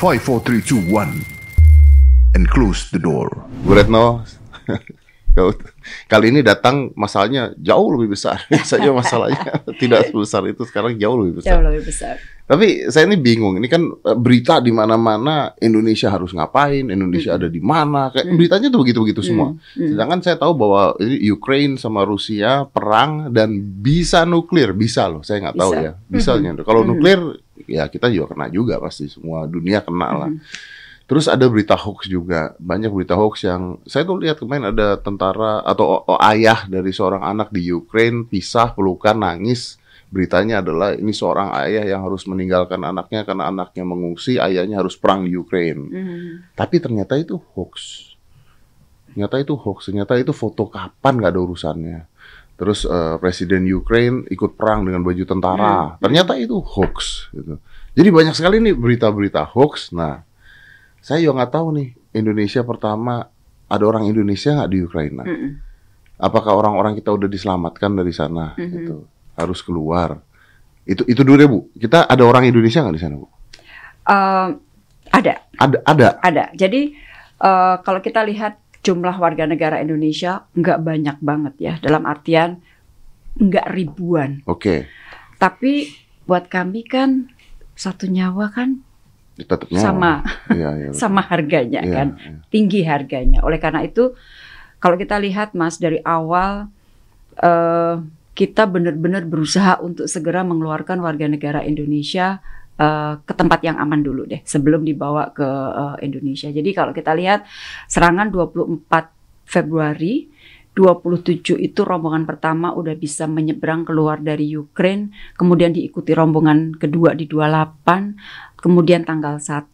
5, 4, 3, 2, 1. And close the door. Bu Retno, kali ini datang masalahnya jauh lebih besar. Biasanya masalahnya tidak sebesar itu, sekarang jauh lebih besar. Jauh lebih besar. Tapi saya ini bingung, ini kan eh, berita di mana-mana Indonesia harus ngapain, Indonesia ada di mana, kayak beritanya tuh begitu-begitu semua. Sedangkan saya tahu bahwa ini Ukraine sama Rusia perang dan bisa nuklir, bisa loh, saya nggak tahu Bisa. ya, bisanya. Kalau nuklir ya kita juga kena juga pasti semua dunia kena lah. Terus ada berita hoax juga, banyak berita hoax yang saya tuh lihat kemarin ada tentara atau o- o- ayah dari seorang anak di Ukraine pisah pelukan nangis. Beritanya adalah ini seorang ayah yang harus meninggalkan anaknya karena anaknya mengungsi, ayahnya harus perang di Ukraine. Hmm. Tapi ternyata itu hoax. Ternyata itu hoax, ternyata itu foto kapan nggak ada urusannya. Terus eh, presiden Ukraine ikut perang dengan baju tentara. Ternyata itu hoax gitu. Jadi banyak sekali nih berita-berita hoax. Nah, saya juga nggak tahu nih Indonesia pertama ada orang Indonesia nggak di Ukraina? Mm-mm. Apakah orang-orang kita udah diselamatkan dari sana? Mhm. Gitu. Harus keluar. Itu itu dulu deh bu. Kita ada orang Indonesia nggak di sana bu? Eh, ada, Ada ada. ada. Jadi eh, kalau kita lihat jumlah warga negara Indonesia nggak banyak banget ya. Dalam artian nggak ribuan. Oke. Tapi buat kami kan satu nyawa kan Tetap nyawa. sama iya, betul. sama harganya Iya, kan. iya. tinggi harganya. Oleh karena itu, kalau kita lihat Mas dari awal eh, kita benar-benar berusaha untuk segera mengeluarkan warga negara Indonesia eh, ke tempat yang aman dulu deh sebelum dibawa ke eh, Indonesia. Jadi kalau kita lihat serangan 24 Februari 27 itu rombongan pertama udah bisa menyeberang keluar dari Ukraine, kemudian diikuti rombongan kedua di 28, kemudian tanggal 1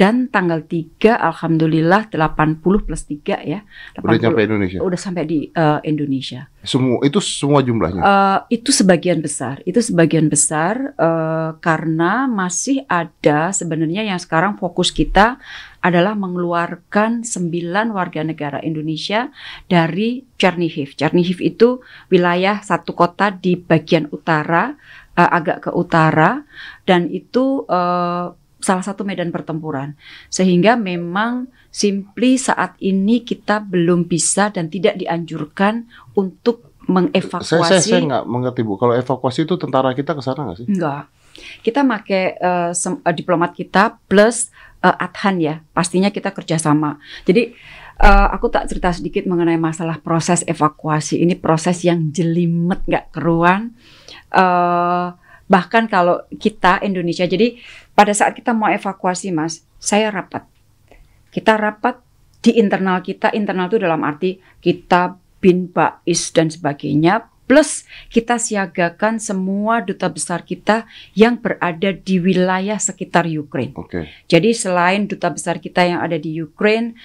dan tanggal 3 alhamdulillah 80 plus 3 ya. Udah 80 nyampe Indonesia. udah sampai di eh, Indonesia. Semua itu semua jumlahnya. Eh, itu sebagian besar, itu sebagian besar eh, karena masih ada sebenarnya yang sekarang fokus kita adalah mengeluarkan sembilan warga negara Indonesia dari Chernihiv. Chernihiv itu wilayah satu kota di bagian utara, agak ke utara, dan itu eh, salah satu medan pertempuran. Sehingga memang simply saat ini kita belum bisa dan tidak dianjurkan untuk saya mengevakuasi. saya saya nggak mengerti bu. Kalau evakuasi itu tentara kita ke sana nggak sih? Enggak. Kita pakai sem- eh, diplomat kita plus eh, adhan ya. Pastinya kita kerjasama. Jadi eh, aku tak cerita sedikit mengenai masalah proses evakuasi. Ini proses yang jelimet nggak keruan. Eh, bahkan kalau kita Indonesia, jadi pada saat kita mau evakuasi, Mas, saya rapat. Kita rapat di internal kita. Internal itu dalam arti kita bin bais dan sebagainya. Plus kita siagakan semua duta besar kita yang berada di wilayah sekitar Ukraine. Oke. Jadi selain duta besar kita yang ada di Ukraine,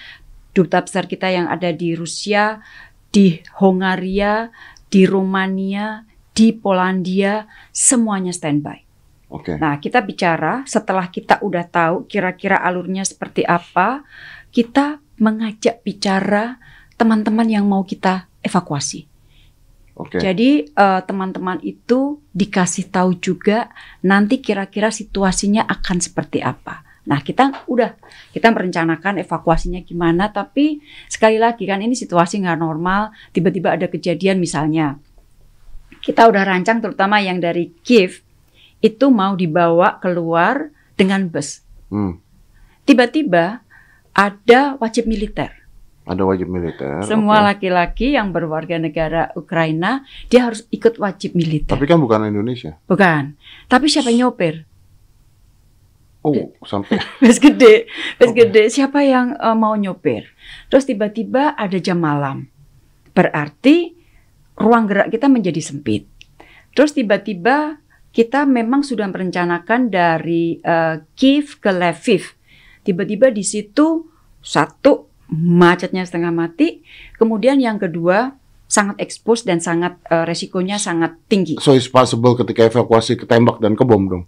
duta besar kita yang ada di Rusia, di Hongaria, di Rumania, di Polandia, semuanya standby. Oke. Nah, kita bicara setelah kita udah tahu kira-kira alurnya seperti apa, kita mengajak bicara teman-teman yang mau kita evakuasi. Oke. Jadi eh, teman-teman itu dikasih tahu juga nanti kira-kira situasinya akan seperti apa. Nah kita udah kita merencanakan evakuasinya gimana, tapi sekali lagi kan ini situasi nggak normal. Tiba-tiba ada kejadian misalnya kita udah rancang terutama yang dari Kiev itu mau dibawa keluar dengan bus. Hmm. Tiba-tiba ada wajib militer. Ada wajib militer. Semua laki-laki yang berwarga negara Ukraina dia harus ikut wajib militer. Tapi kan bukan Indonesia. Bukan. Tapi siapa yang nyopir? Oh, sampai Bus gede, bus gede. Siapa yang eh, mau nyopir? Terus tiba-tiba ada jam malam. Berarti ruang gerak kita menjadi sempit. Terus tiba-tiba kita memang sudah merencanakan dari eh, Kiev ke Lviv. Tiba-tiba di situ satu macetnya setengah mati, kemudian yang kedua sangat ekspos dan sangat eh, resikonya sangat tinggi. so it's possible ketika evakuasi ketembak dan kebom dong.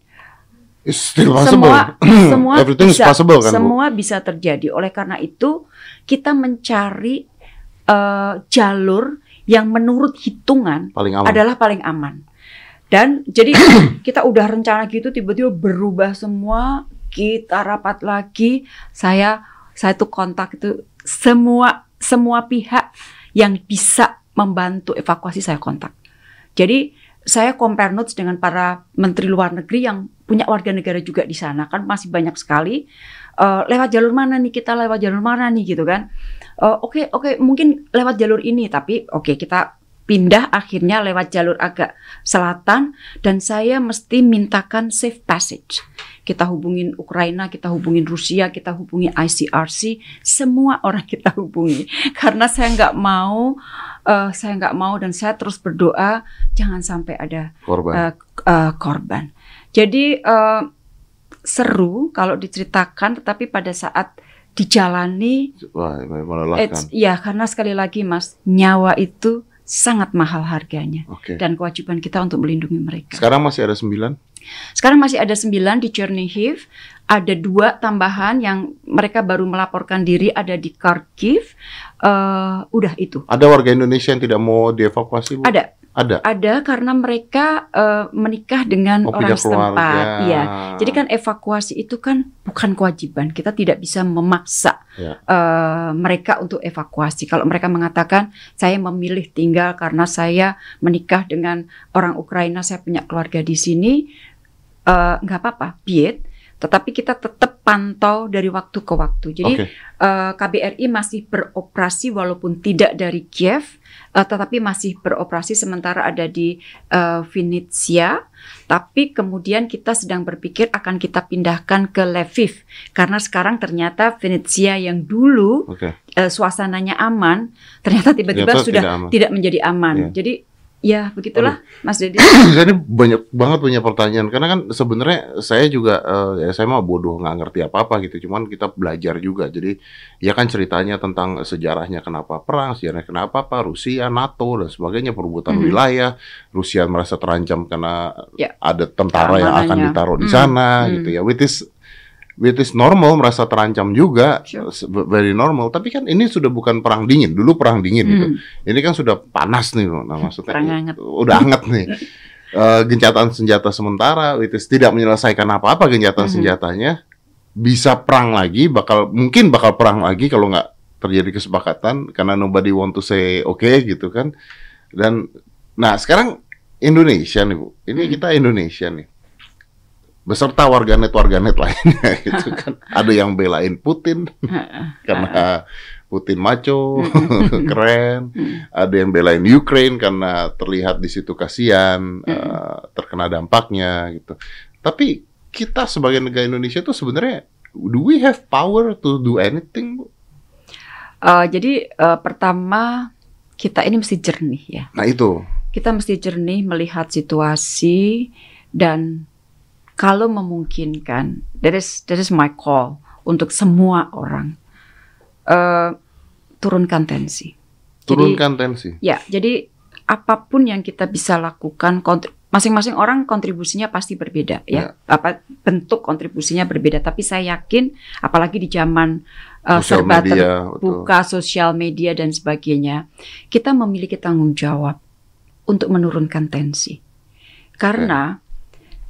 It's still possible. Semua semua Everything bisa, is possible kan, Bu? Semua bisa terjadi. Oleh karena itu kita mencari eh, jalur yang menurut hitungan Paling aman. adalah paling aman. Dan jadi kita udah rencana gitu tiba-tiba berubah semua kita rapat lagi. Saya saya tuh kontak itu semua semua pihak yang bisa membantu evakuasi saya kontak. Jadi saya compare notes dengan para menteri luar negeri yang punya warga negara juga di sana kan masih banyak sekali uh, lewat jalur mana nih kita lewat jalur mana nih gitu kan oke oke okay, okay, mungkin lewat jalur ini tapi oke okay, kita pindah akhirnya lewat jalur agak selatan dan saya mesti mintakan safe passage. Kita hubungin Ukraina, kita hubungin Rusia, kita hubungi ICRC, semua orang kita hubungi karena saya nggak mau, uh, saya nggak mau dan saya terus berdoa jangan sampai ada korban. Uh, uh, korban. Jadi uh, seru kalau diceritakan, tetapi pada saat dijalani, Wah, melelahkan. Ya karena sekali lagi mas, nyawa itu sangat mahal harganya okay. dan kewajiban kita untuk melindungi mereka. Sekarang masih ada sembilan? Sekarang masih ada sembilan di Chernihiv, ada dua tambahan yang mereka baru melaporkan diri ada di Kharkiv. Uh, udah itu. Ada warga Indonesia yang tidak mau dievakuasi? Bu? Ada. Ada. Ada karena mereka uh, menikah dengan oh, orang setempat. Iya. Jadi kan evakuasi itu kan bukan kewajiban. Kita tidak bisa memaksa ya. uh, mereka untuk evakuasi. Kalau mereka mengatakan saya memilih tinggal karena saya menikah dengan orang Ukraina, saya punya keluarga di sini, uh, nggak apa-apa, biet. Tetapi kita tetap pantau dari waktu ke waktu. Jadi okay. uh, KBRI masih beroperasi walaupun tidak dari Kiev tetapi masih beroperasi sementara ada di uh, Vinnytsia. Tapi kemudian kita sedang berpikir akan kita pindahkan ke Lviv karena sekarang ternyata Vinnytsia yang dulu okay. uh, suasananya aman ternyata tiba-tiba sudah tidak, tidak menjadi aman. Yeah. Jadi Ya, begitulah Aduh. Mas Dedi. saya ini banyak banget punya pertanyaan karena kan sebenarnya saya juga uh, ya saya mah bodoh nggak ngerti apa-apa gitu. Cuman kita belajar juga. Jadi ya kan ceritanya tentang sejarahnya kenapa perang, sejarahnya kenapa apa Rusia, NATO dan sebagainya perebutan mm -hmm. wilayah. Rusia merasa terancam karena ya. ada tentara yang akan ditaruh di sana mm. gitu ya. Which is which is normal merasa terancam juga sure. very normal tapi kan ini sudah bukan perang dingin dulu perang dingin gitu. hmm. gitu ini kan sudah panas nih nah maksudnya perang hangat. udah hangat nih uh, gencatan senjata sementara which is tidak menyelesaikan apa-apa gencatan hmm. senjatanya bisa perang lagi bakal mungkin bakal perang lagi kalau nggak terjadi kesepakatan karena nobody want to say oke okay, gitu kan dan nah sekarang Indonesia nih bu ini hmm. kita Indonesia nih beserta warganet-warganet lainnya gitu kan. Ada yang belain Putin karena Putin maco, keren. Ada yang belain Ukraine karena terlihat di situ kasihan, uh, terkena dampaknya gitu. Tapi kita sebagai negara Indonesia itu sebenarnya do we have power to do anything, Bu? Uh, jadi uh, pertama kita ini mesti jernih ya. Nah itu. Kita mesti jernih melihat situasi dan kalau memungkinkan, that is that is my call untuk semua orang uh, turunkan tensi. Turunkan jadi, tensi. Ya, jadi apa pun yang kita bisa lakukan, masing-masing orang kontribusinya pasti berbeda ya. ya. Apa bentuk kontribusinya berbeda, tapi saya yakin, apalagi di zaman uh, serba terbuka, sosial media dan sebagainya, kita memiliki tanggung jawab untuk menurunkan tensi. Karena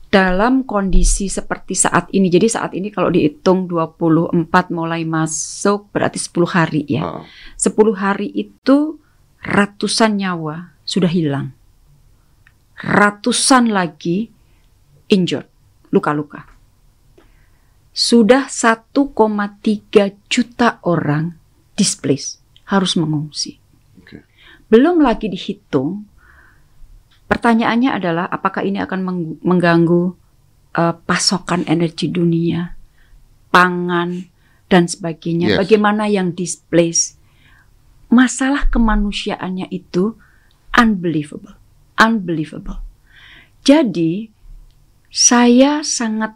dalam kondisi seperti saat ini. Jadi saat ini kalau dihitung 24 mulai masuk berarti 10 hari ya. Uh. 10 hari itu ratusan nyawa sudah hilang. Ratusan lagi injured, luka-luka. Sudah 1,3 juta orang displaced, harus mengungsi. Okay. Belum lagi dihitung Pertanyaannya adalah apakah ini akan mengganggu uh, pasokan energi dunia, pangan dan sebagainya. Yes. Bagaimana yang displace? Masalah kemanusiaannya itu unbelievable, unbelievable. Jadi saya sangat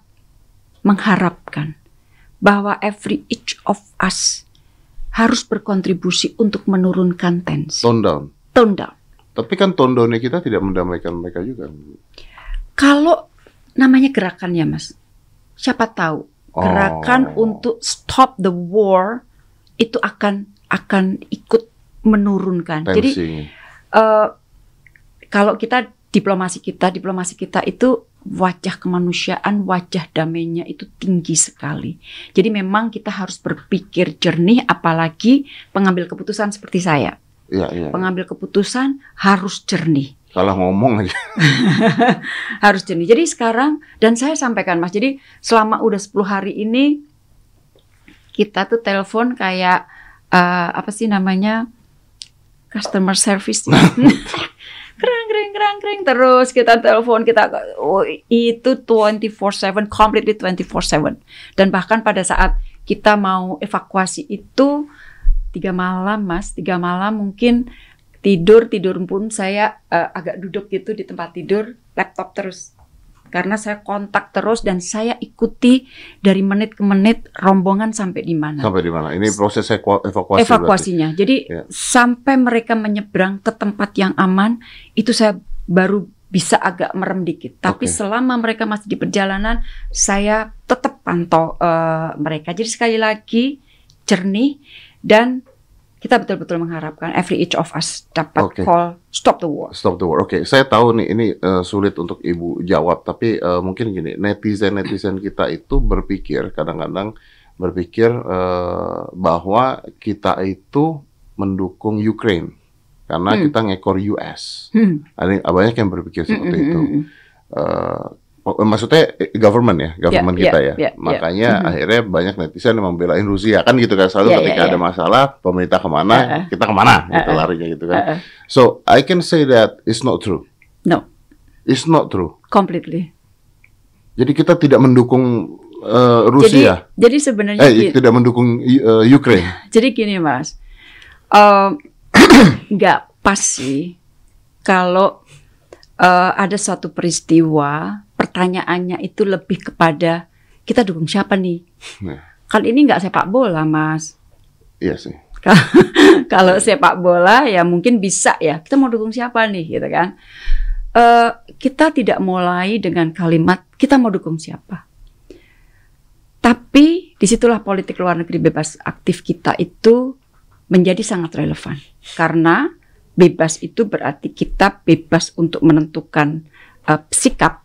mengharapkan bahwa every each of us harus berkontribusi untuk menurunkan tensi. Tone down. Tone down. Tapi kan tondone kita tidak mendamaikan mereka juga. Kalau namanya gerakan ya mas, siapa tahu gerakan oh. untuk stop the war itu akan akan ikut menurunkan. Tensi. Jadi uh, kalau kita diplomasi kita, diplomasi kita itu wajah kemanusiaan, wajah damainya itu tinggi sekali. Jadi memang kita harus berpikir jernih, apalagi pengambil keputusan seperti saya. Iya, iya. Pengambil keputusan harus jernih. Salah ngomong aja. harus jernih. Jadi sekarang dan saya sampaikan Mas, jadi selama udah 10 hari ini kita tuh telepon kayak eh, apa sih namanya customer service. kerang kerang kerang kerang terus kita telepon kita oh, itu 24/7 completely 24/7 dan bahkan pada saat kita mau evakuasi itu tiga malam mas tiga malam mungkin tidur tidur pun saya eh, agak duduk gitu di tempat tidur laptop terus karena saya kontak terus dan saya ikuti dari menit ke menit rombongan sampai di mana Sampai di mana? Ini proses evaku- evakuasi. evakuasinya. Jadi Ya. sampai mereka menyeberang ke tempat yang aman, itu saya baru bisa agak merem dikit. Tapi Oke. selama mereka masih di perjalanan, saya tetap pantau eh, mereka. Jadi sekali lagi jernih dan kita betul-betul mengharapkan every each of us dapat Oke. call stop the war. Stop the war. Oke, saya tahu nih ini eh, sulit untuk ibu jawab, tapi eh, mungkin gini, netizen netizen kita itu berpikir kadang-kadang berpikir eh, bahwa kita itu mendukung Ukraine karena Hmm. kita ngekor US. Hmm. Ada banyak yang berpikir seperti Hmm, itu. hmm, hmm, hmm. Eh, oh, maksudnya eh, government ya, government Ya, kita ya, ya. ya, ya. Makanya Mhm. akhirnya banyak netizen yang membelain Rusia kan gitu kan. Selalu Ya, ya, ketika ya. ada masalah, pemerintah ke mana, Ya, ya. kita ke mana, gitu Ya, ya. larinya gitu kan. Eh, eh, So I can say that it's not true. no, It's not true. completely. Jadi kita tidak mendukung eh, Jadi, Rusia, jadi sebenarnya eh tidak mendukung eh, Ukraine. Jadi gini mas, nggak pas sih kalau eh, ada suatu peristiwa pertanyaannya itu lebih kepada kita dukung siapa nih? Nah. Kan ini nggak sepak bola mas. Iya sih. kalau sepak bola ya mungkin bisa ya kita mau dukung siapa nih gitu kan? Eh, kita tidak mulai dengan kalimat kita mau dukung siapa. Tapi di situlah politik luar negeri bebas aktif kita itu menjadi sangat relevan karena bebas itu berarti kita bebas untuk menentukan eh, sikap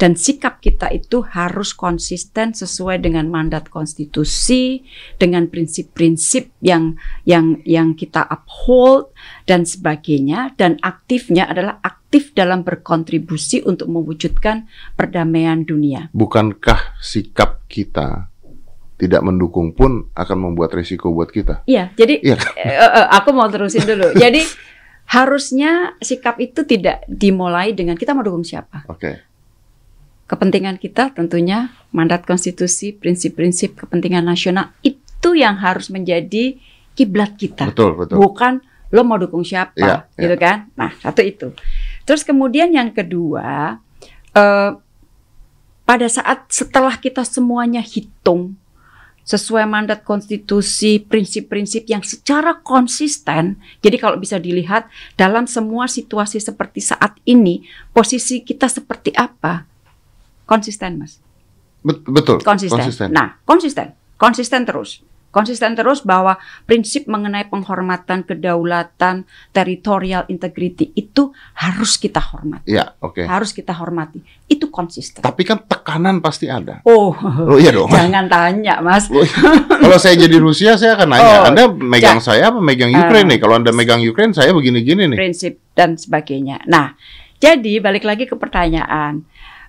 dan sikap kita itu harus konsisten sesuai dengan mandat konstitusi dengan prinsip-prinsip yang yang yang kita uphold dan sebagainya dan aktifnya adalah aktif dalam berkontribusi untuk mewujudkan perdamaian dunia. Bukankah sikap kita tidak mendukung pun akan membuat risiko buat kita? Iya, jadi eh, aku mau terusin dulu. Jadi harusnya sikap itu tidak dimulai dengan kita mau dukung siapa. Oke. Kepentingan kita tentunya mandat konstitusi, prinsip-prinsip kepentingan nasional itu yang harus menjadi kiblat kita. Betul, betul. Bukan lo mau dukung siapa, Iya, gitu kan? Nah, satu itu. Terus kemudian yang kedua, eh, pada saat setelah kita semuanya hitung sesuai mandat konstitusi, prinsip-prinsip yang secara konsisten. Jadi kalau bisa dilihat dalam semua situasi seperti saat ini, posisi kita seperti apa? Konsisten, Mas Bet- betul. konsisten. Nah, konsisten, konsisten terus. Konsisten terus bahwa prinsip mengenai penghormatan kedaulatan, territorial integrity itu harus kita hormati, Iya, oke. harus kita hormati. Itu konsisten. Tapi kan tekanan pasti ada. Oh, Oh iya dong. jangan tanya, Mas. Loh, Kalau saya jadi Rusia, saya akan nanya, Oh, Anda megang ja- saya apa megang. Ukraine nih? Kalau Anda megang Ukraine, saya begini-gini nih. prinsip dan sebagainya. Nah, jadi balik lagi ke pertanyaan.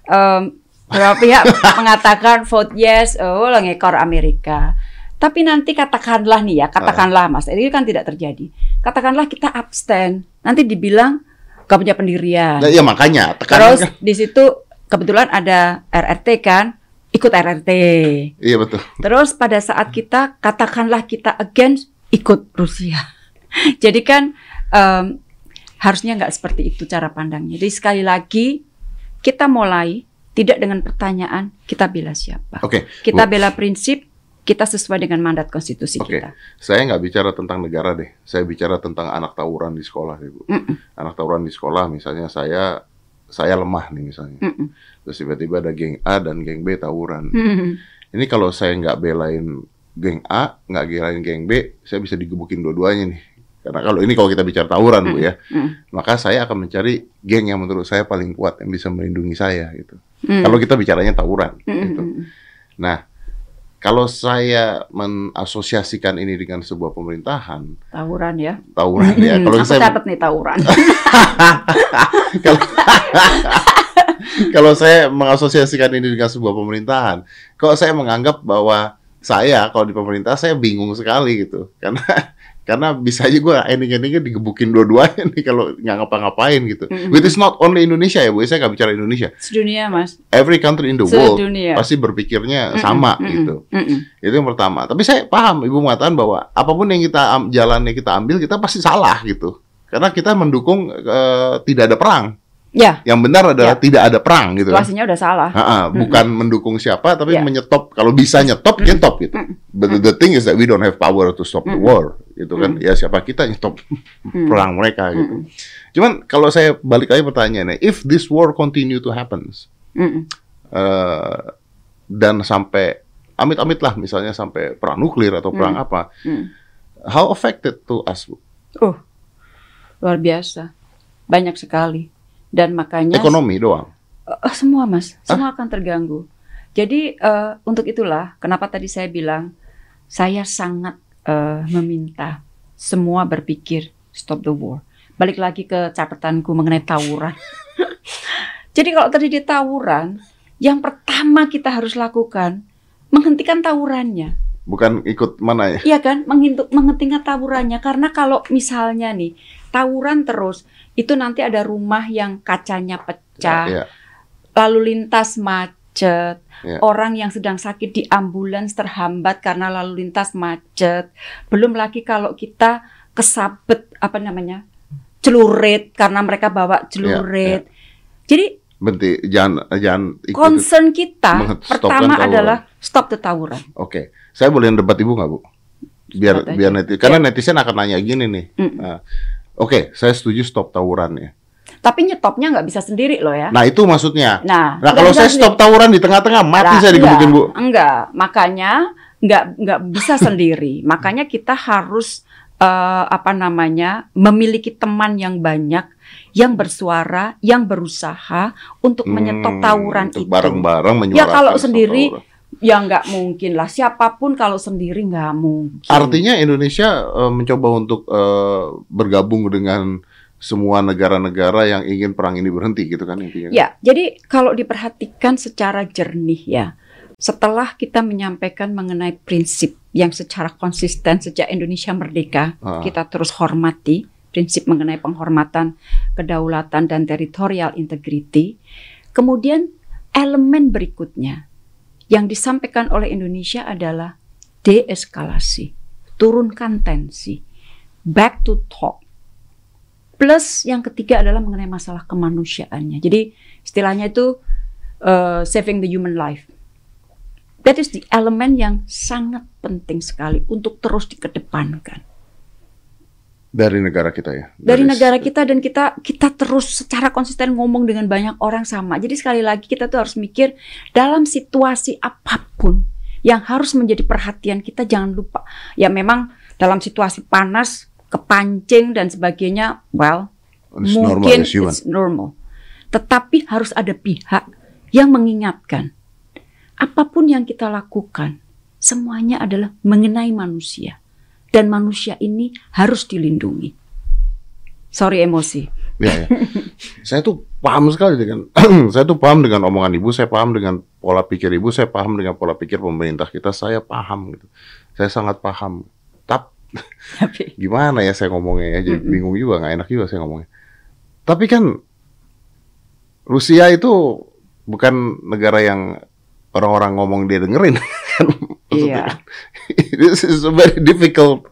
Em, beberapa pihak mengatakan vote yes, oh lo ngekor Amerika. Tapi nanti katakanlah nih ya, katakanlah Mas, ini kan tidak terjadi. Katakanlah kita abstain, nanti dibilang gak punya pendirian. Nah, iya makanya tekanan Terus kan. di situ kebetulan ada RRT kan, ikut RRT. Iya betul. Terus pada saat kita katakanlah kita against ikut Rusia. Jadi kan em, harusnya nggak seperti itu cara pandangnya. Jadi sekali lagi kita mulai tidak dengan pertanyaan kita bela siapa. Oke. Kita Bu, bela prinsip, kita sesuai dengan mandat konstitusi Oke. kita. saya nggak bicara tentang negara deh. Saya bicara tentang anak tawuran di sekolah, deh, Bu. Mm-mm, Anak tawuran di sekolah, misalnya saya saya lemah nih misalnya. mm-mm, Terus tiba-tiba ada geng A dan geng B tawuran. mm-mm. Ini kalau saya nggak belain geng A, nggak belain geng B, saya bisa digebukin dua-duanya nih. Karena kalau ini kalau kita bicara tawuran bu ya, Mm. maka saya akan mencari geng yang menurut saya paling kuat yang bisa melindungi saya gitu. Mm. Kalau kita bicaranya tawuran. Mm, gitu. mm, mm. Nah, kalau saya mengasosiasikan ini dengan sebuah pemerintahan, Tawuran ya. tawuran ya. Hmm, Kalau aku saya catat nih tawuran. kalau kalau saya mengasosiasikan ini dengan sebuah pemerintahan, kok saya menganggap bahwa saya kalau di pemerintah saya bingung sekali gitu, karena karena bisa aja gue ending-endingnya digebukin dua-duanya nih kalau nggak ngapa-ngapain gitu. Mm-mm. Which is not only Indonesia ya, bu. Saya nggak bicara Indonesia. Sedunia mas. Every country in the world Sedunia. pasti berpikirnya Mm-mm, sama mm-mm, gitu. mm-mm. Itu yang pertama. Tapi saya paham ibu mengatakan bahwa apa pun yang kita jalannya kita ambil kita pasti salah gitu. Karena kita mendukung eh, tidak ada perang. Ya, Yang benar adalah Ya. tidak ada perang gitu. kan. situasinya udah salah. Ha-ha, bukan mendukung siapa tapi Ya. menyetop kalau bisa nyetop Mm. nyetop gitu. Mm. But the thing is that we don't have power to stop the Mm. war gitu kan. Mm. Ya siapa kita nyetop Hmm. perang mereka gitu. Mm-mm. Cuman kalau saya balik lagi pertanyaannya, if this war continue to happens Mm-mm. eh, dan sampai amit-amit lah misalnya sampai perang nuklir atau perang Mm. apa, Mm. how affected to us? Uh, luar biasa, banyak sekali. Dan makanya Ekonomi doang. Eh, semua mas, semua akan terganggu. Jadi eh, untuk itulah kenapa tadi saya bilang saya sangat eh, meminta semua berpikir stop the war. Balik lagi ke catatanku mengenai tawuran. Jadi kalau terjadi tawuran, yang pertama kita harus lakukan menghentikan tawurannya. Bukan ikut mana ya? Iya kan, menghentikan tawurannya karena kalau misalnya nih tawuran terus itu nanti ada rumah yang kacanya pecah, Ya, lalu lintas macet, Ya. orang yang sedang sakit di ambulans terhambat karena lalu lintas macet. Belum lagi kalau kita kesabet apa namanya? celurit karena mereka bawa celurit. Jadi Berhenti, jangan jangan ikut. concern kita Mengstopkan pertama tawuran. adalah stop the tawuran. Oke, saya boleh debat ibu nggak bu? Biar biar netizen, karena netizen akan nanya gini nih. Mm. Nah, Oke, saya setuju stop tawuran ya. Tapi nyetopnya nggak bisa sendiri loh ya. Nah itu maksudnya. Nah, Nah kalau saya sendiri. stop tawuran di tengah-tengah mati Lah, saya digebukin bu. enggak, makanya nggak nggak bisa sendiri. Makanya kita harus eh, apa namanya memiliki teman yang banyak, yang bersuara, yang berusaha untuk menyetop Hmm, tawuran untuk itu. bareng-bareng menyuarakan. Ya kalau sendiri tawuran. Ya nggak mungkin lah. Siapa pun kalau sendiri nggak mungkin. Artinya Indonesia eh, mencoba untuk eh, bergabung dengan semua negara-negara yang ingin perang ini berhenti gitu kan intinya. Ya, jadi kalau diperhatikan secara jernih ya, setelah kita menyampaikan mengenai prinsip yang secara konsisten sejak Indonesia merdeka, Ah. kita terus hormati prinsip mengenai penghormatan kedaulatan dan territorial integrity. Kemudian elemen berikutnya yang disampaikan oleh Indonesia adalah deeskalasi, turunkan tensi, back to talk. Plus yang ketiga adalah mengenai masalah kemanusiaannya. Jadi istilahnya itu uh, saving the human life. That is the element yang sangat penting sekali untuk terus dikedepankan Dari negara kita ya. dari negara kita dan kita kita terus secara konsisten ngomong dengan banyak orang sama. Jadi sekali lagi kita tuh harus mikir dalam situasi apa pun yang harus menjadi perhatian kita jangan lupa. Ya memang dalam situasi panas, kepancing dan sebagainya, well It's normal mungkin as human. it's normal. Tetapi harus ada pihak yang mengingatkan apa pun yang kita lakukan semuanya adalah mengenai manusia dan manusia ini harus dilindungi. Sorry emosi. Ya, ya. saya tuh paham sekali dengan saya tuh paham dengan omongan ibu, saya paham dengan pola pikir ibu, saya paham dengan pola pikir pemerintah kita, saya paham gitu. Saya sangat paham. Tapi Tapi gimana ya saya ngomongnya ya, jadi bingung juga, nggak enak juga saya ngomongnya. Tapi kan Rusia itu bukan negara yang orang-orang ngomong dia dengerin. kan? Maksudnya Iya. kan, This is very difficult.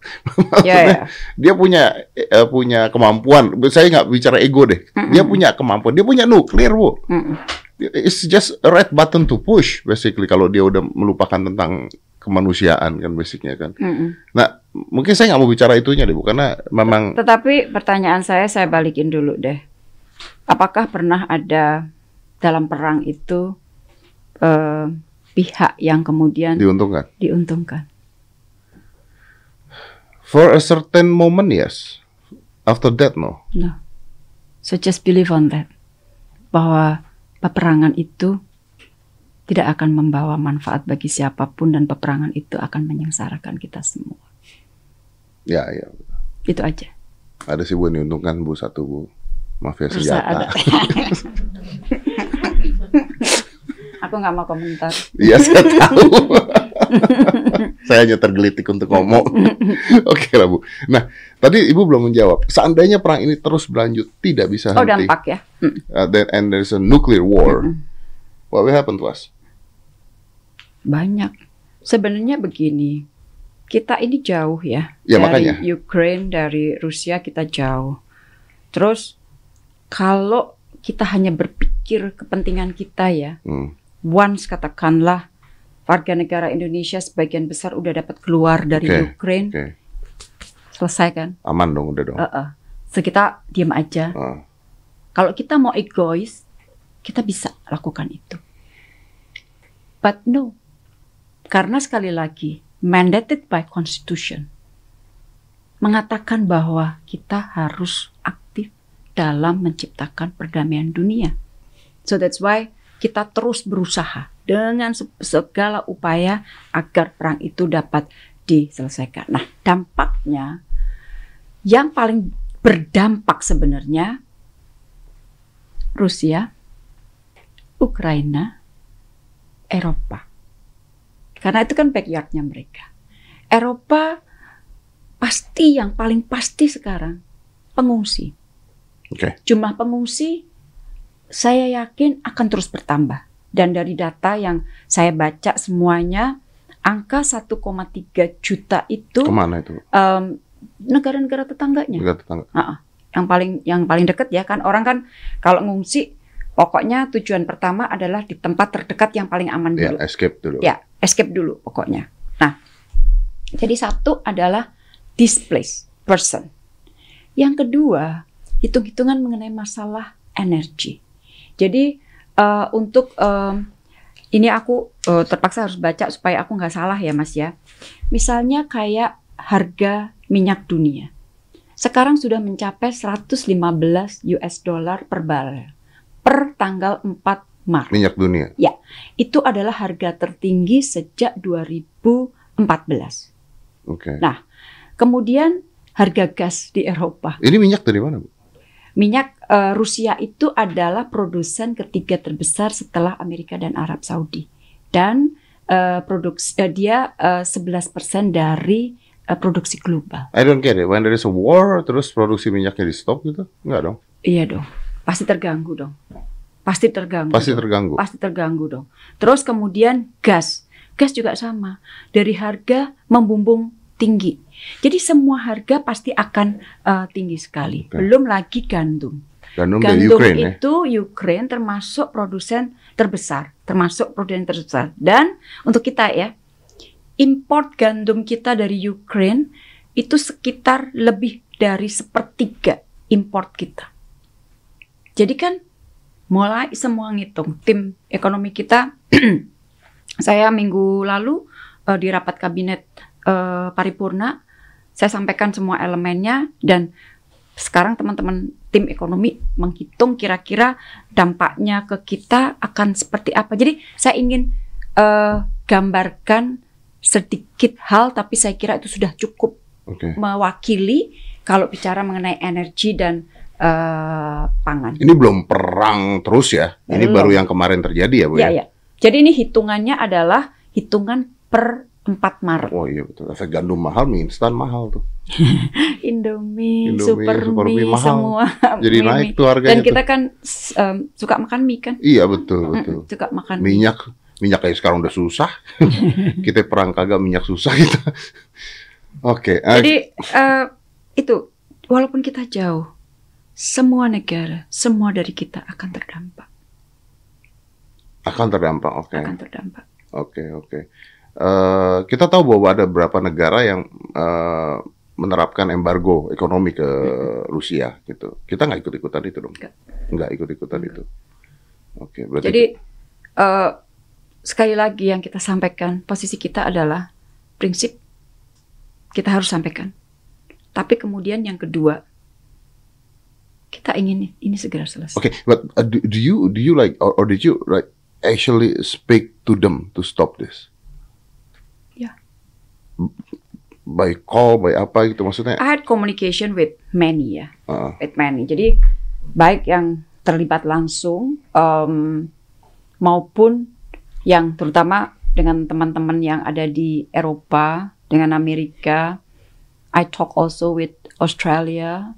ya ya. dia punya eh, punya kemampuan. Saya nggak bicara ego deh. Dia Mm-mm. punya kemampuan. Dia punya nuklir, bu. Mm-mm. It's just a red button to push, basically. Kalau dia udah melupakan tentang kemanusiaan kan, basicnya kan. Mm-mm. Nah, mungkin saya nggak mau bicara itunya deh, bu, karena memang Tetapi pertanyaan saya saya balikin dulu deh. Apakah pernah ada dalam perang itu eh, pihak yang kemudian diuntungkan. diuntungkan? For a certain moment, yes. After that, no. No. So just believe on that. Bahwa peperangan itu tidak akan membawa manfaat bagi siapa pun dan peperangan itu akan menyengsarakan kita semua. Ya, ya. Itu aja. Ada sih bu yang diuntungkan bu satu bu mafia senjata. Aku nggak mau komentar. Iya saya tahu. saya hanya tergelitik untuk ngomong. Oke lah bu. Nah tadi ibu belum menjawab. Seandainya perang ini terus berlanjut tidak bisa Oh henti. dampak ya. Mm. Uh, then, and there's a nuclear war. What will happen to us? Banyak. Sebenarnya begini, kita ini jauh ya. Ya, dari makanya. Ukraine, dari Rusia kita jauh. Terus kalau kita hanya berpikir kepentingan kita ya, Hmm. Once katakanlah warga negara Indonesia sebagian besar udah dapat keluar dari Oke, Ukraine, Oke, selesai kan? aman dong udah dong. Uh-uh. So kita diam aja. Ah. Kalau kita mau egois, kita bisa lakukan itu. But no, karena sekali lagi mandated by constitution mengatakan bahwa kita harus aktif dalam menciptakan perdamaian dunia. So that's why kita terus berusaha dengan se- segala upaya agar perang itu dapat diselesaikan. Nah, dampaknya yang paling berdampak sebenarnya Rusia, Ukraina, Eropa. Karena itu kan backyardnya mereka. Eropa pasti yang paling pasti sekarang pengungsi. Oke. Jumlah pengungsi saya yakin akan terus bertambah. Dan dari data yang saya baca semuanya, angka 1,3 juta itu Ke mana itu? em, negara-negara tetangganya. Negara tetangga. Ah, ah. yang paling yang paling dekat ya kan orang kan kalau ngungsi pokoknya tujuan pertama adalah di tempat terdekat yang paling aman Ya, dulu. escape dulu. Ya, escape dulu pokoknya. Nah, jadi satu adalah displaced person. Yang kedua, hitung-hitungan mengenai masalah energi. Jadi eh, untuk em, ini aku eh, terpaksa harus baca supaya aku nggak salah ya Mas ya. Misalnya kayak harga minyak dunia. Sekarang sudah mencapai 115 US dollar per barel per tanggal 4 Maret Minyak dunia. itu adalah harga tertinggi sejak 2014. Oke. Nah, Kemudian harga gas di Eropa. Ini minyak dari mana, Bu? Minyak eh, Rusia itu adalah produsen ketiga terbesar setelah Amerika dan Arab Saudi. Dan eh, produksi eh, dia eh, 11% dari eh, produksi global. I don't get it. When there is a war, terus produksi minyaknya di stop gitu? Enggak dong. Iya dong. Pasti terganggu dong. Pasti terganggu. Pasti dong. terganggu. Pasti terganggu dong. Terus kemudian gas. Gas juga sama. Dari harga membumbung tinggi. Jadi semua harga pasti akan eh, tinggi sekali. Oke. Belum lagi gandum. Gandum Gandum Ukraine ya. itu Ukraine termasuk produsen terbesar, termasuk produsen terbesar. Dan untuk kita ya, import gandum kita dari Ukraine itu sekitar lebih dari sepertiga import kita. Jadi kan mulai semua ngitung tim ekonomi kita. saya minggu lalu eh, di rapat kabinet eh, paripurna, saya sampaikan semua elemennya dan sekarang teman-teman tim ekonomi menghitung kira-kira dampaknya ke kita akan seperti apa. Jadi saya ingin eh, gambarkan sedikit hal, tapi saya kira itu sudah cukup Oke. mewakili kalau bicara mengenai energi dan eh, pangan. Ini belum perang terus ya. Ini Belum. baru yang kemarin terjadi ya, Bu Ya, ya. ya. Jadi ini hitungannya adalah hitungan per 4 Maret. Oh iya betul. Efek gandum mahal, mie instan mahal tuh. Indomie, Indomie, super, Super mie, Mie mahal. semua. Jadi mie, naik tuh harganya Dan kita tuh. kan em, suka makan mie kan? Iya betul betul. Suka makan. Minyak minyak kayak sekarang udah susah. kita perang kagak minyak susah kita. Oke. eh, Jadi eh, itu walaupun kita jauh, semua negara, semua dari kita akan terdampak, akan terdampak. Oke. akan terdampak. Oke oke. Eh, kita tahu bahwa ada beberapa negara yang eh, menerapkan embargo ekonomi ke Rusia gitu. Kita nggak ikut ikutan itu dong. Nggak. Ikut ikutan itu. Oke berarti. Jadi eh, sekali lagi yang kita sampaikan posisi kita adalah prinsip kita harus sampaikan Tapi kemudian yang kedua, kita ingin ini segera selesai. Okay, but uh, do, do you do you like or, or did you like actually speak to them to stop this? Yeah. By call, by apa gitu maksudnya? I had communication with many ya, Uh, with many. Jadi baik yang terlibat langsung em, maupun yang terutama dengan teman-teman yang ada di Eropa, dengan Amerika. I talk also with Australia.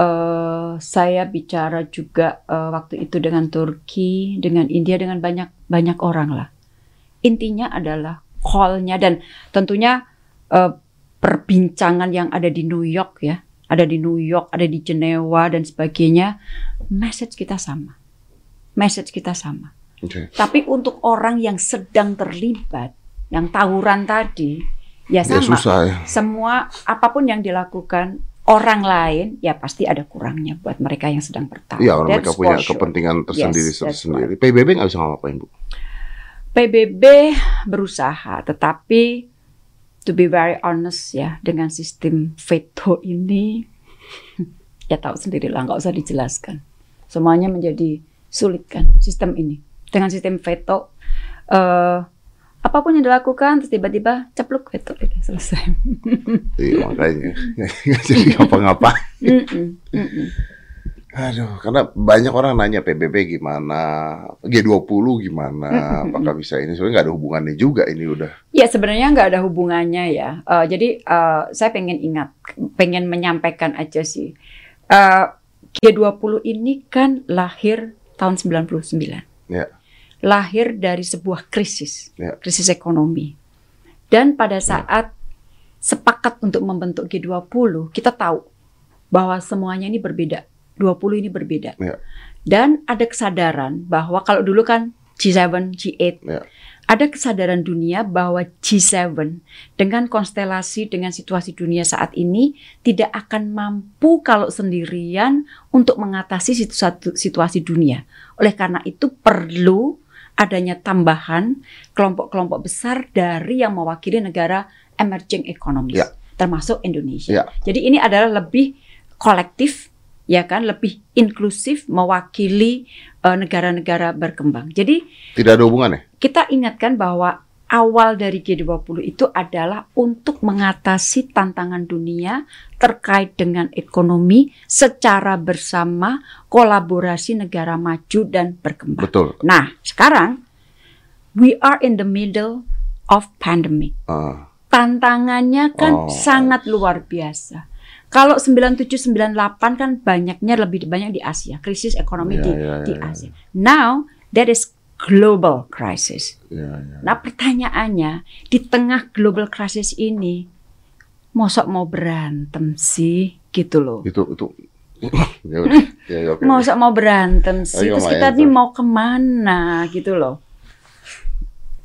Eh, saya bicara juga eh, waktu itu dengan Turki, dengan India, dengan banyak banyak orang lah. Intinya adalah call-nya dan tentunya eh, perbincangan yang ada di New York ya, ada di New York, ada di Jenewa dan sebagainya, message kita sama. Message kita sama. okay. Tapi untuk orang yang sedang terlibat, yang tawuran tadi, ya Ya sama. susah ya. Semua apa pun yang dilakukan orang lain, ya pasti ada kurangnya buat mereka yang sedang bertarung. Iya, orang mereka punya sure. kepentingan tersendiri Yes, that's sendiri. PBB nggak bisa ngapain bu? PBB berusaha, tetapi to be very honest ya, dengan sistem veto ini, ya tahu sendiri lah, nggak usah dijelaskan. Semuanya menjadi sulit kan sistem ini. Dengan sistem veto, eh, apa pun yang dilakukan, terus tiba-tiba cepluk veto, udah selesai. Iya makanya nggak jadi mm-mm. Aduh, karena banyak orang nanya PBB gimana, G20 gimana, apakah bisa ini? Sebenarnya nggak ada hubungannya juga ini udah. Ya sebenarnya nggak ada hubungannya ya. Eh, jadi eh, saya pengen ingat, pengen menyampaikan aja sih. Eh, G20 ini kan lahir tahun 99. Ya. Lahir dari sebuah krisis, Ya. krisis ekonomi. Dan pada saat sepakat untuk membentuk G20, kita tahu bahwa semuanya ini berbeda. 20 ini berbeda. Ya. Dan ada kesadaran bahwa kalau dulu kan G7, G8, Ya. ada kesadaran dunia bahwa G7 dengan konstelasi dengan situasi dunia saat ini tidak akan mampu kalau sendirian untuk mengatasi situ- situasi dunia. Oleh karena itu perlu adanya tambahan kelompok-kelompok besar dari yang mewakili negara emerging economies, Ya. termasuk Indonesia. Ya. Jadi ini adalah lebih kolektif, ya kan, lebih inklusif mewakili eh, negara-negara berkembang. Jadi Tidak ada hubungannya. kita ingatkan bahwa awal dari G20 itu adalah untuk mengatasi tantangan dunia terkait dengan ekonomi secara bersama kolaborasi negara maju dan berkembang. Betul. Nah, sekarang we are in the middle of pandemic. Ah, Tantangannya kan Oh. sangat luar biasa. Kalau 9798 kan banyaknya lebih banyak di Asia, krisis ekonomi Ya, di, ya, di ya, ya. Asia. Now that is global crisis. ya, ya. Nah pertanyaannya di tengah global crisis ini, mosok mau berantem sih gitu loh. Itu itu. ya udah. Ya, ya, oke. Mosok mau berantem sih, Ayo, terus kita nih mau ke mana gitu loh.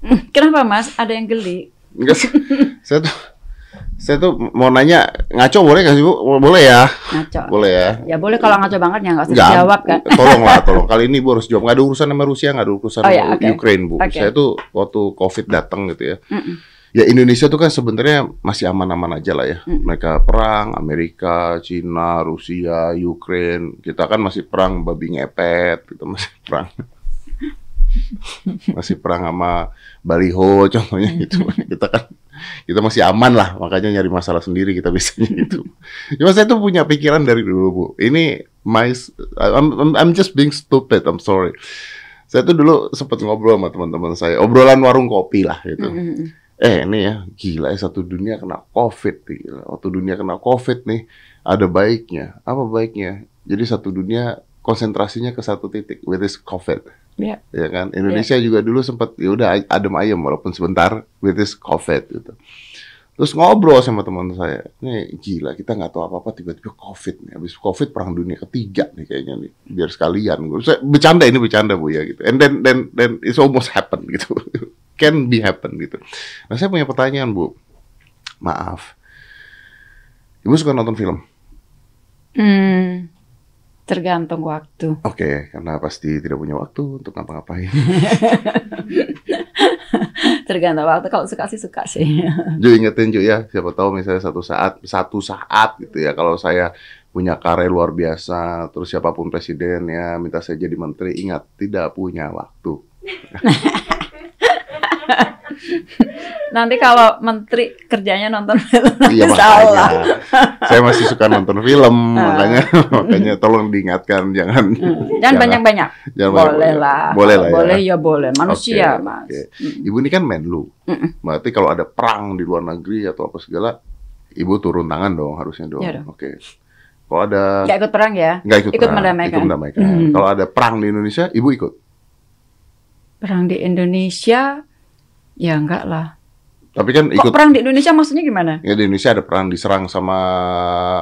Kenapa mas? Ada yang geli? Enggak saya tuh saya tuh mau nanya ngaco boleh nggak sih bu? Boleh ya, Ngaco. boleh ya. Ya boleh kalau ngaco banget ya nggak usah Nggak, dijawab kan. Tolong lah, tolong. Kali ini bu harus jawab. Nggak ada urusan sama Rusia, nggak ada urusan Oh, sama ya, oke. Ukraine bu. Oke. Saya tuh waktu COVID datang gitu ya. Mm-mm. Ya Indonesia tuh kan sebenarnya masih aman-aman aja lah ya. Mm. Mereka perang, Amerika, Cina, Rusia, Ukraine. Kita kan masih perang babi ngepet, gitu masih perang. masih perang sama baliho contohnya gitu. Kita kan kita masih aman lah, makanya nyari masalah sendiri kita biasanya gitu. Cuma saya tuh punya pikiran dari dulu bu. Ini my, I'm, I'm, I'm just being stupid. I'm sorry. Saya tuh dulu sempat ngobrol sama teman-teman saya, obrolan warung kopi lah gitu. Mm-mm. Eh ini ya gila ya satu dunia kena covid gila. Waktu dunia kena covid nih ada baiknya. Apa baiknya? Jadi satu dunia konsentrasinya ke satu titik, which is covid. Ya. Ya kan? Indonesia juga dulu sempat ya udah adem ayem walaupun sebentar, which is covid gitu. Terus ngobrol sama teman saya, nih gila kita nggak tahu apa-apa tiba-tiba covid nih. Habis covid perang dunia ketiga nih kayaknya nih. Biar sekalian. Saya bercanda ini bercanda bu ya gitu. And then then then it's almost happen gitu. Can be happen gitu. Nah saya punya pertanyaan bu. Maaf. Ibu suka nonton film? Hmm, tergantung waktu. Oke, karena pasti tidak punya waktu untuk ngapa-ngapain. tergantung waktu. Kalau suka sih suka sih. Ju ingetin Ju ya, siapa tahu misalnya satu saat, satu saat gitu ya, kalau saya punya karir luar biasa, terus siapa pun presiden ya minta saya jadi menteri, ingat tidak punya waktu. Nanti kalau menteri kerjanya nonton film Iya salah. saya masih suka nonton film, makanya makanya tolong diingatkan jangan Hmm, Jangan banyak-banyak. jangan Boleh banyak- lah. Boleh lah Kalau Boleh ya. ya boleh. Manusia, Oke, Mas. oke. Mm. Ibu ini kan Menlu. Mm-mm. Berarti kalau ada perang di luar negeri atau apa segala, ibu turun tangan dong harusnya dong. Dong. Oke. Kalau ada Nggak ikut perang ya? nggak ikut, ikut perang, mendamaikan. ikut mendamaikan. Hmm. Kalau ada perang di Indonesia, ibu ikut. Perang di Indonesia ya enggak lah. Tapi kan Kok ikut perang di Indonesia maksudnya gimana? ya di Indonesia ada perang diserang sama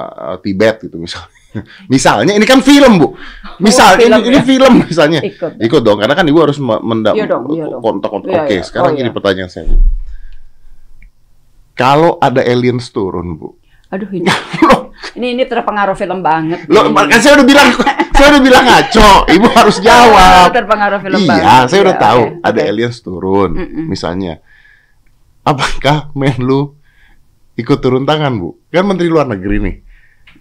uh, Tibet gitu misalnya. misalnya ini kan film bu. Misal Oh, film ini, ini ya. film misalnya. Ikut. Ikut dong, karena kan ibu harus me- mendam Iya dong, iya dong. Iya, Oke, iya. sekarang Oh, gini iya. pertanyaan saya. Bu. Kalau ada aliens turun, bu. Aduh ini. Ini ini terpengaruh film banget. Loh, Ini. kan saya udah bilang, saya udah bilang ngaco. Ibu harus jawab. terpengaruh film iya, banget. saya udah Iya, tahu oke, ada oke. aliens turun, Mm-mm. misalnya. Apakah Menlu ikut turun tangan, Bu? Kan Menteri Luar Negeri nih.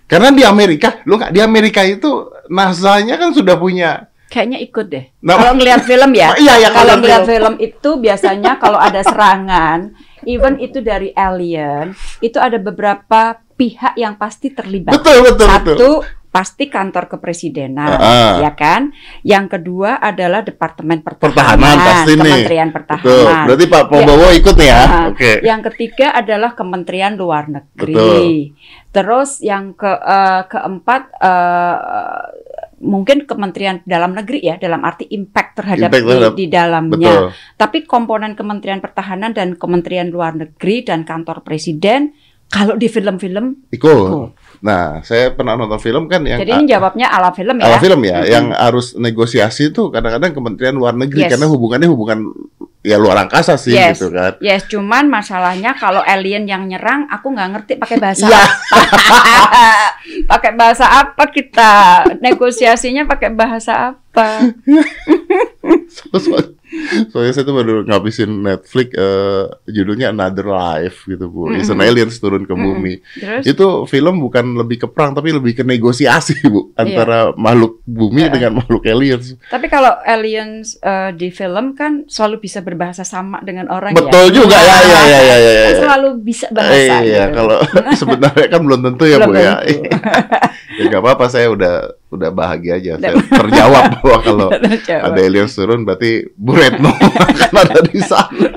Karena di Amerika, lu nggak di Amerika itu NASA-nya kan sudah punya. Kayaknya ikut deh. Nah, kalau ngelihat film ya. Iya, iya, kalau kalau ngelihat film. film itu biasanya kalau ada serangan, even itu dari alien, itu ada beberapa pihak yang pasti terlibat. Betul, betul, Satu betul. pasti kantor kepresidenan, Ah. ya kan? Yang kedua adalah departemen pertahanan, Pertahanan pasti nih. Kementerian Betul. Pertahanan. Berarti Pak Prabowo ikut nih ya. Nah, Oke. Yang ketiga adalah Kementerian Luar Negeri. Betul. Terus yang ke eh, keempat eh, mungkin Kementerian Dalam Negeri ya, dalam arti impact terhadap, Impact terhadap- di, di dalamnya. Betul. Tapi komponen Kementerian Pertahanan dan Kementerian Luar Negeri dan kantor presiden kalau di film-film ikut. Nah, saya pernah nonton film kan yang Jadi ini jawabnya ala film ya. ala film ya, Mm-mm. yang harus negosiasi itu kadang-kadang Kementerian Luar Negeri Yes. karena hubungannya hubungan ya luar angkasa sih Yes. gitu kan. Yes, cuman masalahnya kalau alien yang nyerang, aku nggak ngerti pakai bahasa Iya. apa. pakai bahasa apa kita negosiasinya pakai bahasa apa? So- Soalnya saya tuh baru ngabisin Netflix eh, judulnya Another Life gitu bu. It's an Mm-mm. aliens turun ke Mm-mm. bumi. Terus Itu film bukan lebih ke perang tapi lebih ke negosiasi bu antara makhluk bumi Iya. dengan makhluk aliens. tapi kalau aliens eh, di film kan selalu bisa berbahasa sama dengan orang Betul ya. juga ya ya ya ya ya. ya. Kan selalu bisa bahasa Eh, iya, gitu. kalau sebenarnya kan belum tentu ya Belum bu ya. tentu. ya nggak apa-apa saya udah udah bahagia aja. Saya terjawab bahwa kalau Coba. ada aliens turun berarti Bu Retno akan ada di sana.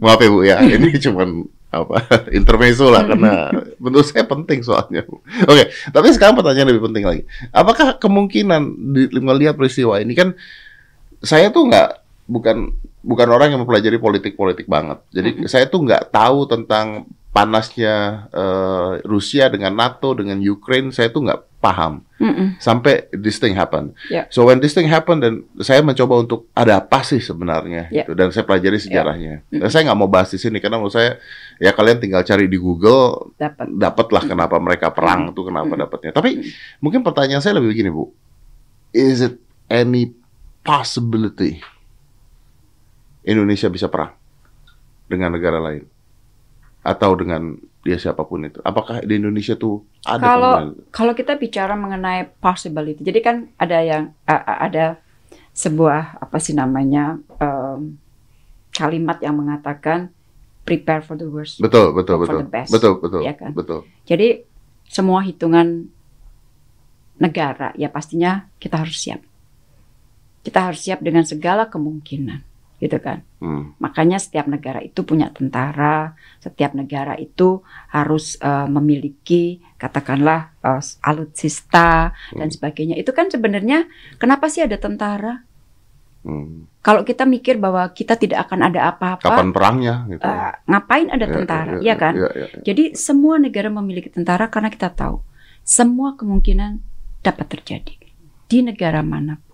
Maaf ya Bu ya, ini cuman apa intermezzo lah karena menurut saya penting soalnya. Oke, tapi sekarang pertanyaan lebih penting lagi. Apakah kemungkinan di melihat peristiwa ini kan saya tuh nggak bukan bukan orang yang mempelajari politik-politik banget. Jadi saya tuh nggak tahu tentang panasnya eh, Rusia dengan NATO dengan Ukraine. Saya tuh nggak paham Mm-mm. sampai this thing happen. Ya. So when this thing happen dan saya mencoba untuk ada apa sih sebenarnya Ya. gitu. dan saya pelajari sejarahnya. Dan saya nggak mau bahas di sini karena menurut saya ya kalian tinggal cari di Google Dapat. dapatlah kenapa mereka perang tuh kenapa Mm. dapatnya. Tapi mungkin pertanyaan saya lebih begini Bu, is it any possibility Indonesia bisa perang dengan negara lain atau dengan dia siapa pun itu? Apakah di Indonesia tuh ada Kalau kalau kita bicara mengenai possibility, jadi kan ada yang a- ada sebuah apa sih namanya em, kalimat yang mengatakan prepare for the worst. betul betul for betul the best. betul betul Iya kan? betul Jadi semua hitungan negara ya pastinya kita harus siap. Kita harus siap dengan segala kemungkinan, gitu kan? Hmm. Makanya setiap negara itu punya tentara, setiap negara itu harus eh, memiliki katakanlah eh, alutsista dan Hmm. sebagainya. Itu kan sebenarnya kenapa sih ada tentara? Hmm. Kalau kita mikir bahwa kita tidak akan ada apa-apa, Kapan perangnya gitu. eh, ngapain ada Ya, tentara? ya, Iya kan? ya, ya, ya. Jadi semua negara memiliki tentara karena kita tahu semua kemungkinan dapat terjadi di negara mana pun.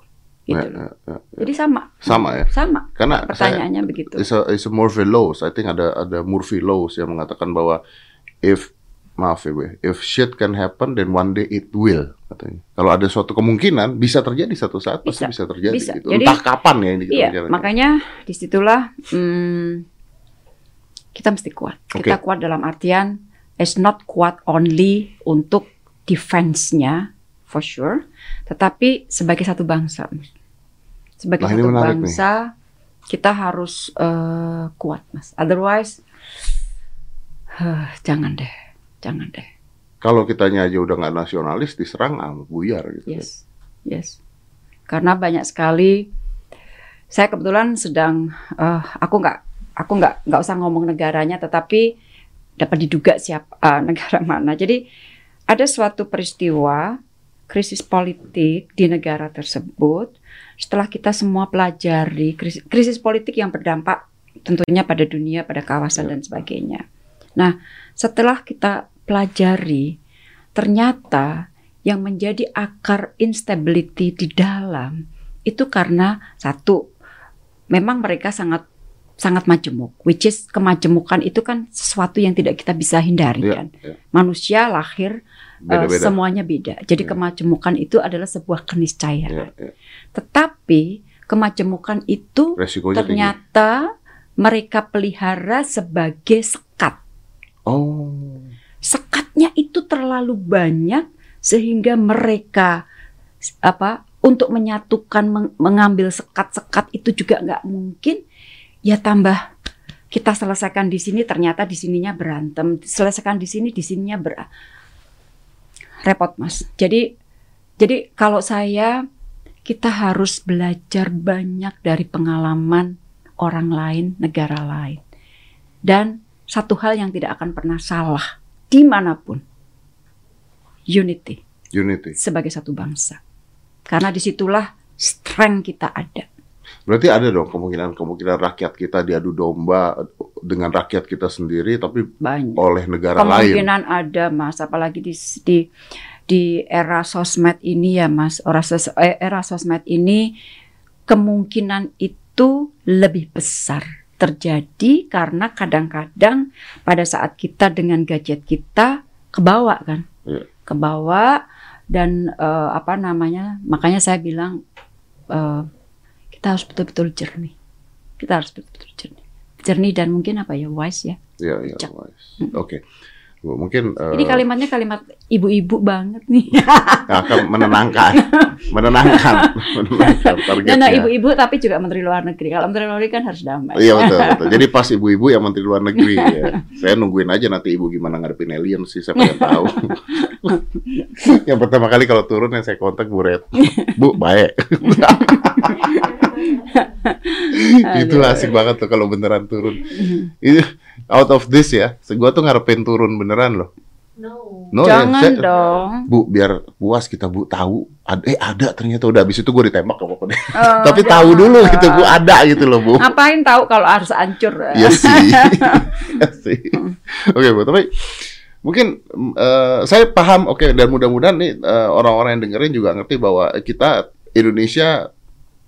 Gitu Ya, loh. ya, ya. Jadi sama, Sama ya. sama. Karena saya, Pertanyaannya begitu. it's a, it's a Murphy laws. I think ada ada Murphy laws yang mengatakan bahwa if maaf ya, Bu, if shit can happen then one day it will katanya. Kalau ada suatu kemungkinan bisa terjadi satu saat pasti Bisa, bisa terjadi bisa. gitu. Jadi- Entah kapan ya ini Iya, terjadi. makanya di situlah hmm, kita mesti kuat. Kita kuat dalam artian it's not kuat only untuk defense-nya for sure, tetapi sebagai satu bangsa. Sebagai Nah, satu menarik nih. bangsa kita harus eh, kuat, Mas. Otherwise huh, jangan deh. Jangan deh. Kalau kitanya aja udah nggak nasionalis diserang ah buyar gitu. Yes, yes. Karena banyak sekali. Saya kebetulan sedang, eh, aku nggak, aku nggak, nggak usah ngomong negaranya, tetapi dapat diduga siapa eh, negara mana. Jadi ada suatu peristiwa krisis politik di negara tersebut. Setelah kita semua pelajari krisis, krisis politik yang berdampak tentunya pada dunia, pada kawasan dan sebagainya. Nah, setelah kita pelajari, ternyata yang menjadi akar instability di dalam itu karena satu, memang mereka sangat sangat majemuk, which is kemajemukan itu kan sesuatu yang tidak kita bisa hindari Iya, kan. iya. Manusia lahir eh, Beda-beda. semuanya beda. Jadi Iya. kemajemukan itu adalah sebuah keniscayaan. Iya, iya. Tetapi kemajemukan itu Resikonya tinggi. ternyata mereka pelihara sebagai sekat. Oh. Sekatnya itu terlalu banyak sehingga mereka apa untuk menyatukan meng- mengambil sekat-sekat itu juga nggak mungkin. Ya tambah kita selesaikan di sini ternyata di sininya berantem, selesaikan di sini di sininya ber repot mas. Jadi jadi kalau saya kita harus belajar banyak dari pengalaman orang lain, negara lain. Dan satu hal yang tidak akan pernah salah di mana pun, unity Unity. sebagai satu bangsa. Karena di situlah strength kita ada. Berarti ada dong kemungkinan-kemungkinan rakyat kita diadu domba dengan rakyat kita sendiri tapi Banyak. oleh negara lain. Kemungkinan ada mas, apalagi di di di era sosmed ini ya mas, era, eh, era sosmed ini kemungkinan itu lebih besar terjadi karena kadang-kadang pada saat kita dengan gadget kita kebawa kan, Iya. kebawa dan eh, apa namanya, makanya saya bilang eh, kita harus betul-betul jernih, kita harus betul-betul jernih, jernih dan mungkin apa ya wise ya. Iya, iya. Wise. Oke. Bu, Mungkin eh, Ini kalimatnya kalimat ibu-ibu banget nih. akan menenangkan, menenangkan, menenangkan Nah, targetnya. nah, ibu-ibu tapi juga menteri luar negeri. Kalau menteri luar negeri kan harus damai. Iya betul, betul. Jadi pas ibu-ibu yang menteri luar negeri ya. Saya nungguin aja nanti ibu gimana ngadepin alien sih, saya pengen tahu. Yang pertama kali kalau turun yang saya kontak Bu Red. Bu, baik. Itu asik banget tuh kalau beneran turun. Itu out of this ya. Gua tuh ngarepin turun beneran loh. No. No, ya, Jangan saya- dong. Bu, biar puas kita Bu tahu. Ada, eh ada ternyata udah habis itu gue ditembak apa-apa deh. Oh, Tapi tahu dulu gitu Bu ada gitu loh Bu. Ngapain tahu kalau harus hancur? Iya sih. Iya sih. Oke, Bu, tapi mungkin eh, saya paham oke dan mudah-mudahan nih eh, orang-orang yang dengerin juga ngerti bahwa kita Indonesia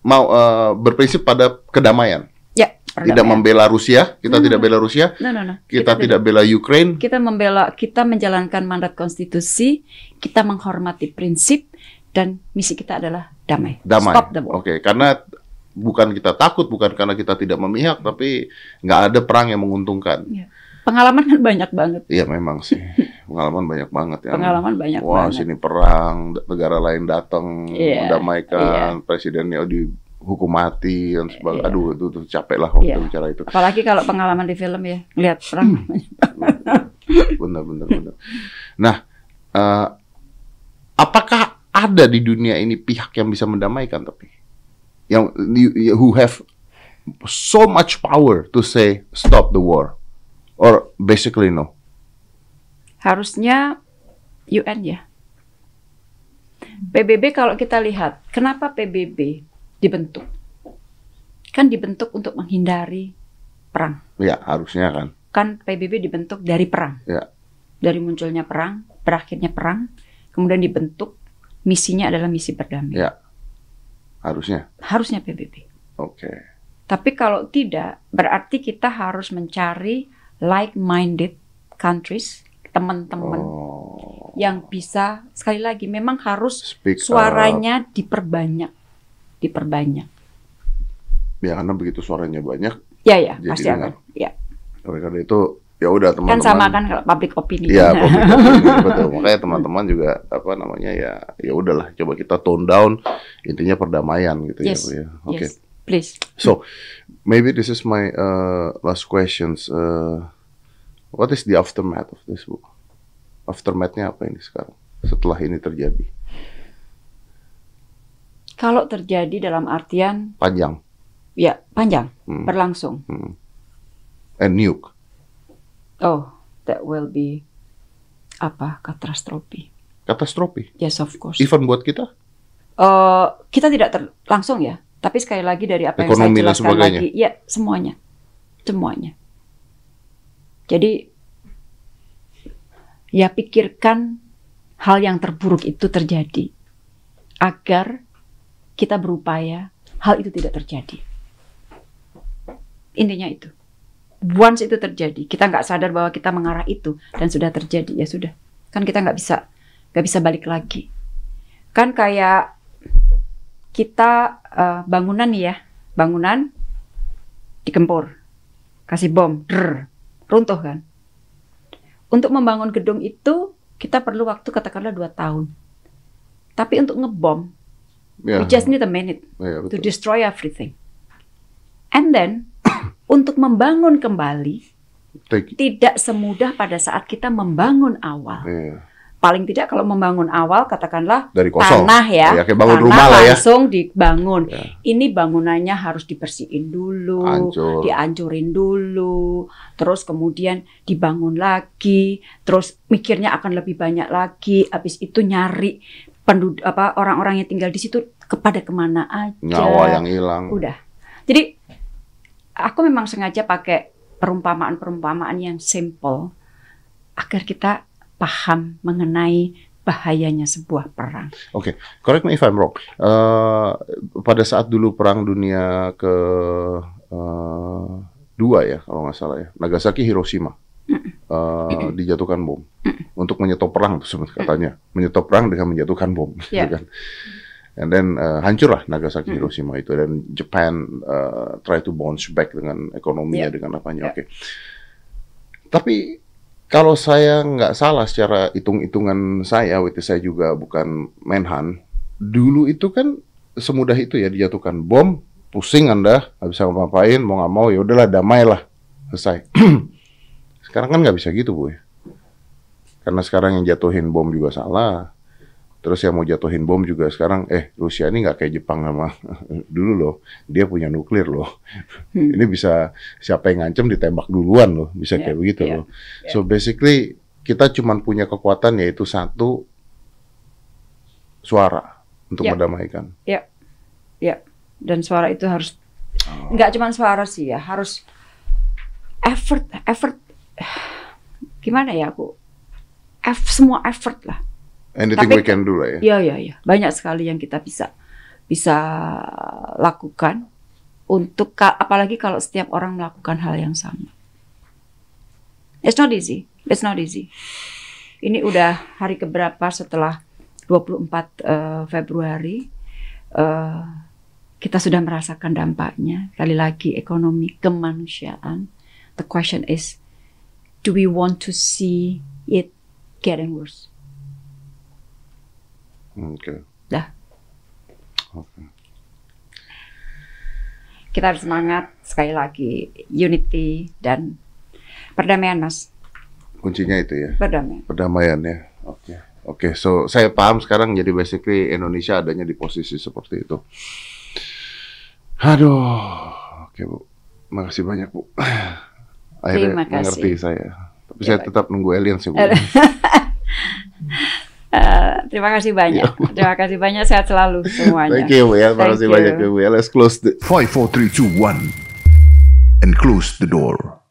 mau eh, berprinsip pada kedamaian. Ya, Tidak perdamaian. membela Rusia, kita Hmm. tidak bela Rusia, No, no, no. kita tidak bela Ukraine. kita membela kita menjalankan mandat konstitusi, kita menghormati prinsip dan misi kita adalah damai. Damai. Stop the war. Oke, karena bukan kita takut, bukan karena kita tidak memihak, tapi nggak ada perang yang menguntungkan. Pengalaman kan banyak banget. Iya memang sih, pengalaman banyak banget ya. Pengalaman banyak Wah, banget. sini perang, negara lain datang Iya, mendamaikan, presidennya dihukum mati dan sebagainya. Iya. Aduh, itu tuh capek lah waktu Iya. bicara itu. Apalagi kalau pengalaman di film ya, lihat perang. Benar, benar, benar. Nah, eh, apakah ada di dunia ini pihak yang bisa mendamaikan tapi yang who have so much power to say stop the war or basically no? Harusnya UN ya. PBB kalau kita lihat, kenapa PBB dibentuk? Kan dibentuk untuk menghindari perang. Ya harusnya kan. Kan PBB dibentuk dari perang. Ya. Dari munculnya perang, berakhirnya perang, kemudian dibentuk misinya adalah misi perdamaian. Ya. Harusnya. Harusnya PBB. Oke. Tapi kalau tidak, berarti kita harus mencari like-minded countries, teman-teman Oh. yang bisa sekali lagi memang harus Speak up. suaranya diperbanyak, diperbanyak. Ya karena begitu suaranya banyak, Ya ya Jadi pasti dengar. akan. Ya oleh karena itu ya udah kan teman-teman. sama kan kalau public opinion. Iya, public opinion, betul. Makanya teman-teman juga apa namanya ya ya udahlah coba kita tone down intinya perdamaian gitu Yes, ya. Bu, ya. Oke. Yes, please. So, maybe this is my uh, last questions. Uh, what is the aftermath of this book? Aftermath-nya apa ini sekarang? Setelah ini terjadi, Kalau terjadi dalam artian panjang, ya panjang, Hmm. berlangsung. hmm. and nuke. Oh, that will be apa katastrofi. Katastrofi. Yes, of course. Even buat kita. Eh, kita tidak ter- langsung ya, tapi sekali lagi dari apa yang saya Ekonomi jelaskan lagi, ya semuanya, semuanya. Jadi ya pikirkan hal yang terburuk itu terjadi agar kita berupaya hal itu tidak terjadi. Intinya itu. Once itu terjadi, kita nggak sadar bahwa kita mengarah itu dan sudah terjadi ya sudah. Kan kita nggak bisa nggak bisa balik lagi. Kan kayak kita eh, bangunan nih ya, bangunan dikempur, kasih bom, drr, runtuh kan. Untuk membangun gedung itu kita perlu waktu katakanlah dua tahun. Tapi untuk ngebom, Ya, we just need a minute ya, to destroy everything. And then untuk membangun kembali Take- tidak semudah pada saat kita membangun awal. iya. Paling tidak kalau membangun awal katakanlah Dari kosong. tanah ya, Ya, kayak bangun tanah rumah lah ya. langsung dibangun. Ya. Ini bangunannya harus dibersihin dulu, Hancur. diancurin dulu, terus kemudian dibangun lagi, terus mikirnya akan lebih banyak lagi. Habis itu nyari penduduk apa orang-orang yang tinggal di situ kepada ke mana aja. Nyawa yang hilang. Udah. Jadi aku memang sengaja pakai perumpamaan-perumpamaan yang simple agar kita paham mengenai bahayanya sebuah perang. Correct me if I'm wrong. Eh, pada saat dulu perang dunia ke eh, dua ya kalau nggak salah ya, Nagasaki Hiroshima eh, dijatuhkan bom untuk menyetop perang sebenarnya katanya, menyetop perang dengan menjatuhkan bom, gitu Ya. kan. And then eh, hancurlah Nagasaki. Hiroshima itu dan Japan eh, try to bounce back dengan ekonominya Ya. dengan apanya. Ya. Oke. Tapi kalau saya nggak salah secara hitung-hitungan saya, is saya juga bukan menhan, dulu itu kan semudah itu ya dijatuhkan bom, pusing anda, nggak bisa ngapain, mau nggak mau ya udahlah damailah, selesai. sekarang kan nggak bisa gitu bu, ya. karena sekarang yang jatuhin bom juga salah. Terus yang mau jatuhin bom juga sekarang, eh Rusia ini nggak kayak Jepang sama dulu loh, dia punya nuklir loh. Hmm. Ini bisa siapa yang ngancem ditembak duluan loh, bisa Ya, kayak begitu ya, loh. So basically kita cuma punya kekuatan yaitu satu suara untuk Ya. mendamaikan. Dan suara itu harus Oh. nggak cuma suara sih ya, harus effort, effort. Gimana ya aku? Eff, semua effort lah. Anything we Tapi- can do lah ya. Iya iya iya, banyak sekali yang kita bisa bisa lakukan untuk apalagi kalau setiap orang melakukan hal yang sama. It's not easy. It's not easy. Ini udah hari keberapa setelah 24 eh, Februari eh, kita sudah merasakan dampaknya. Kali lagi ekonomi kemanusiaan. The question is, do we want to see it getting worse? Oke. Dah. Oke. kita harus semangat sekali lagi unity dan perdamaian mas Kuncinya itu ya, perdamaian perdamaian ya. Oke. Oke, so saya paham sekarang jadi basically Indonesia adanya di posisi seperti itu. Aduh. Oke, Bu. Makasih banyak, Bu. Akhirnya Terima kasih. mengerti saya. Tapi Ya, saya baik. tetap nunggu alien sih, Bu. Eh, terima kasih banyak terima kasih banyak sehat selalu semuanya Thank you, Bu ya. Terima Thank kasih you. banyak ya, Bu ya. Let's close the 5, 4, 3, 2, 1. And close the door.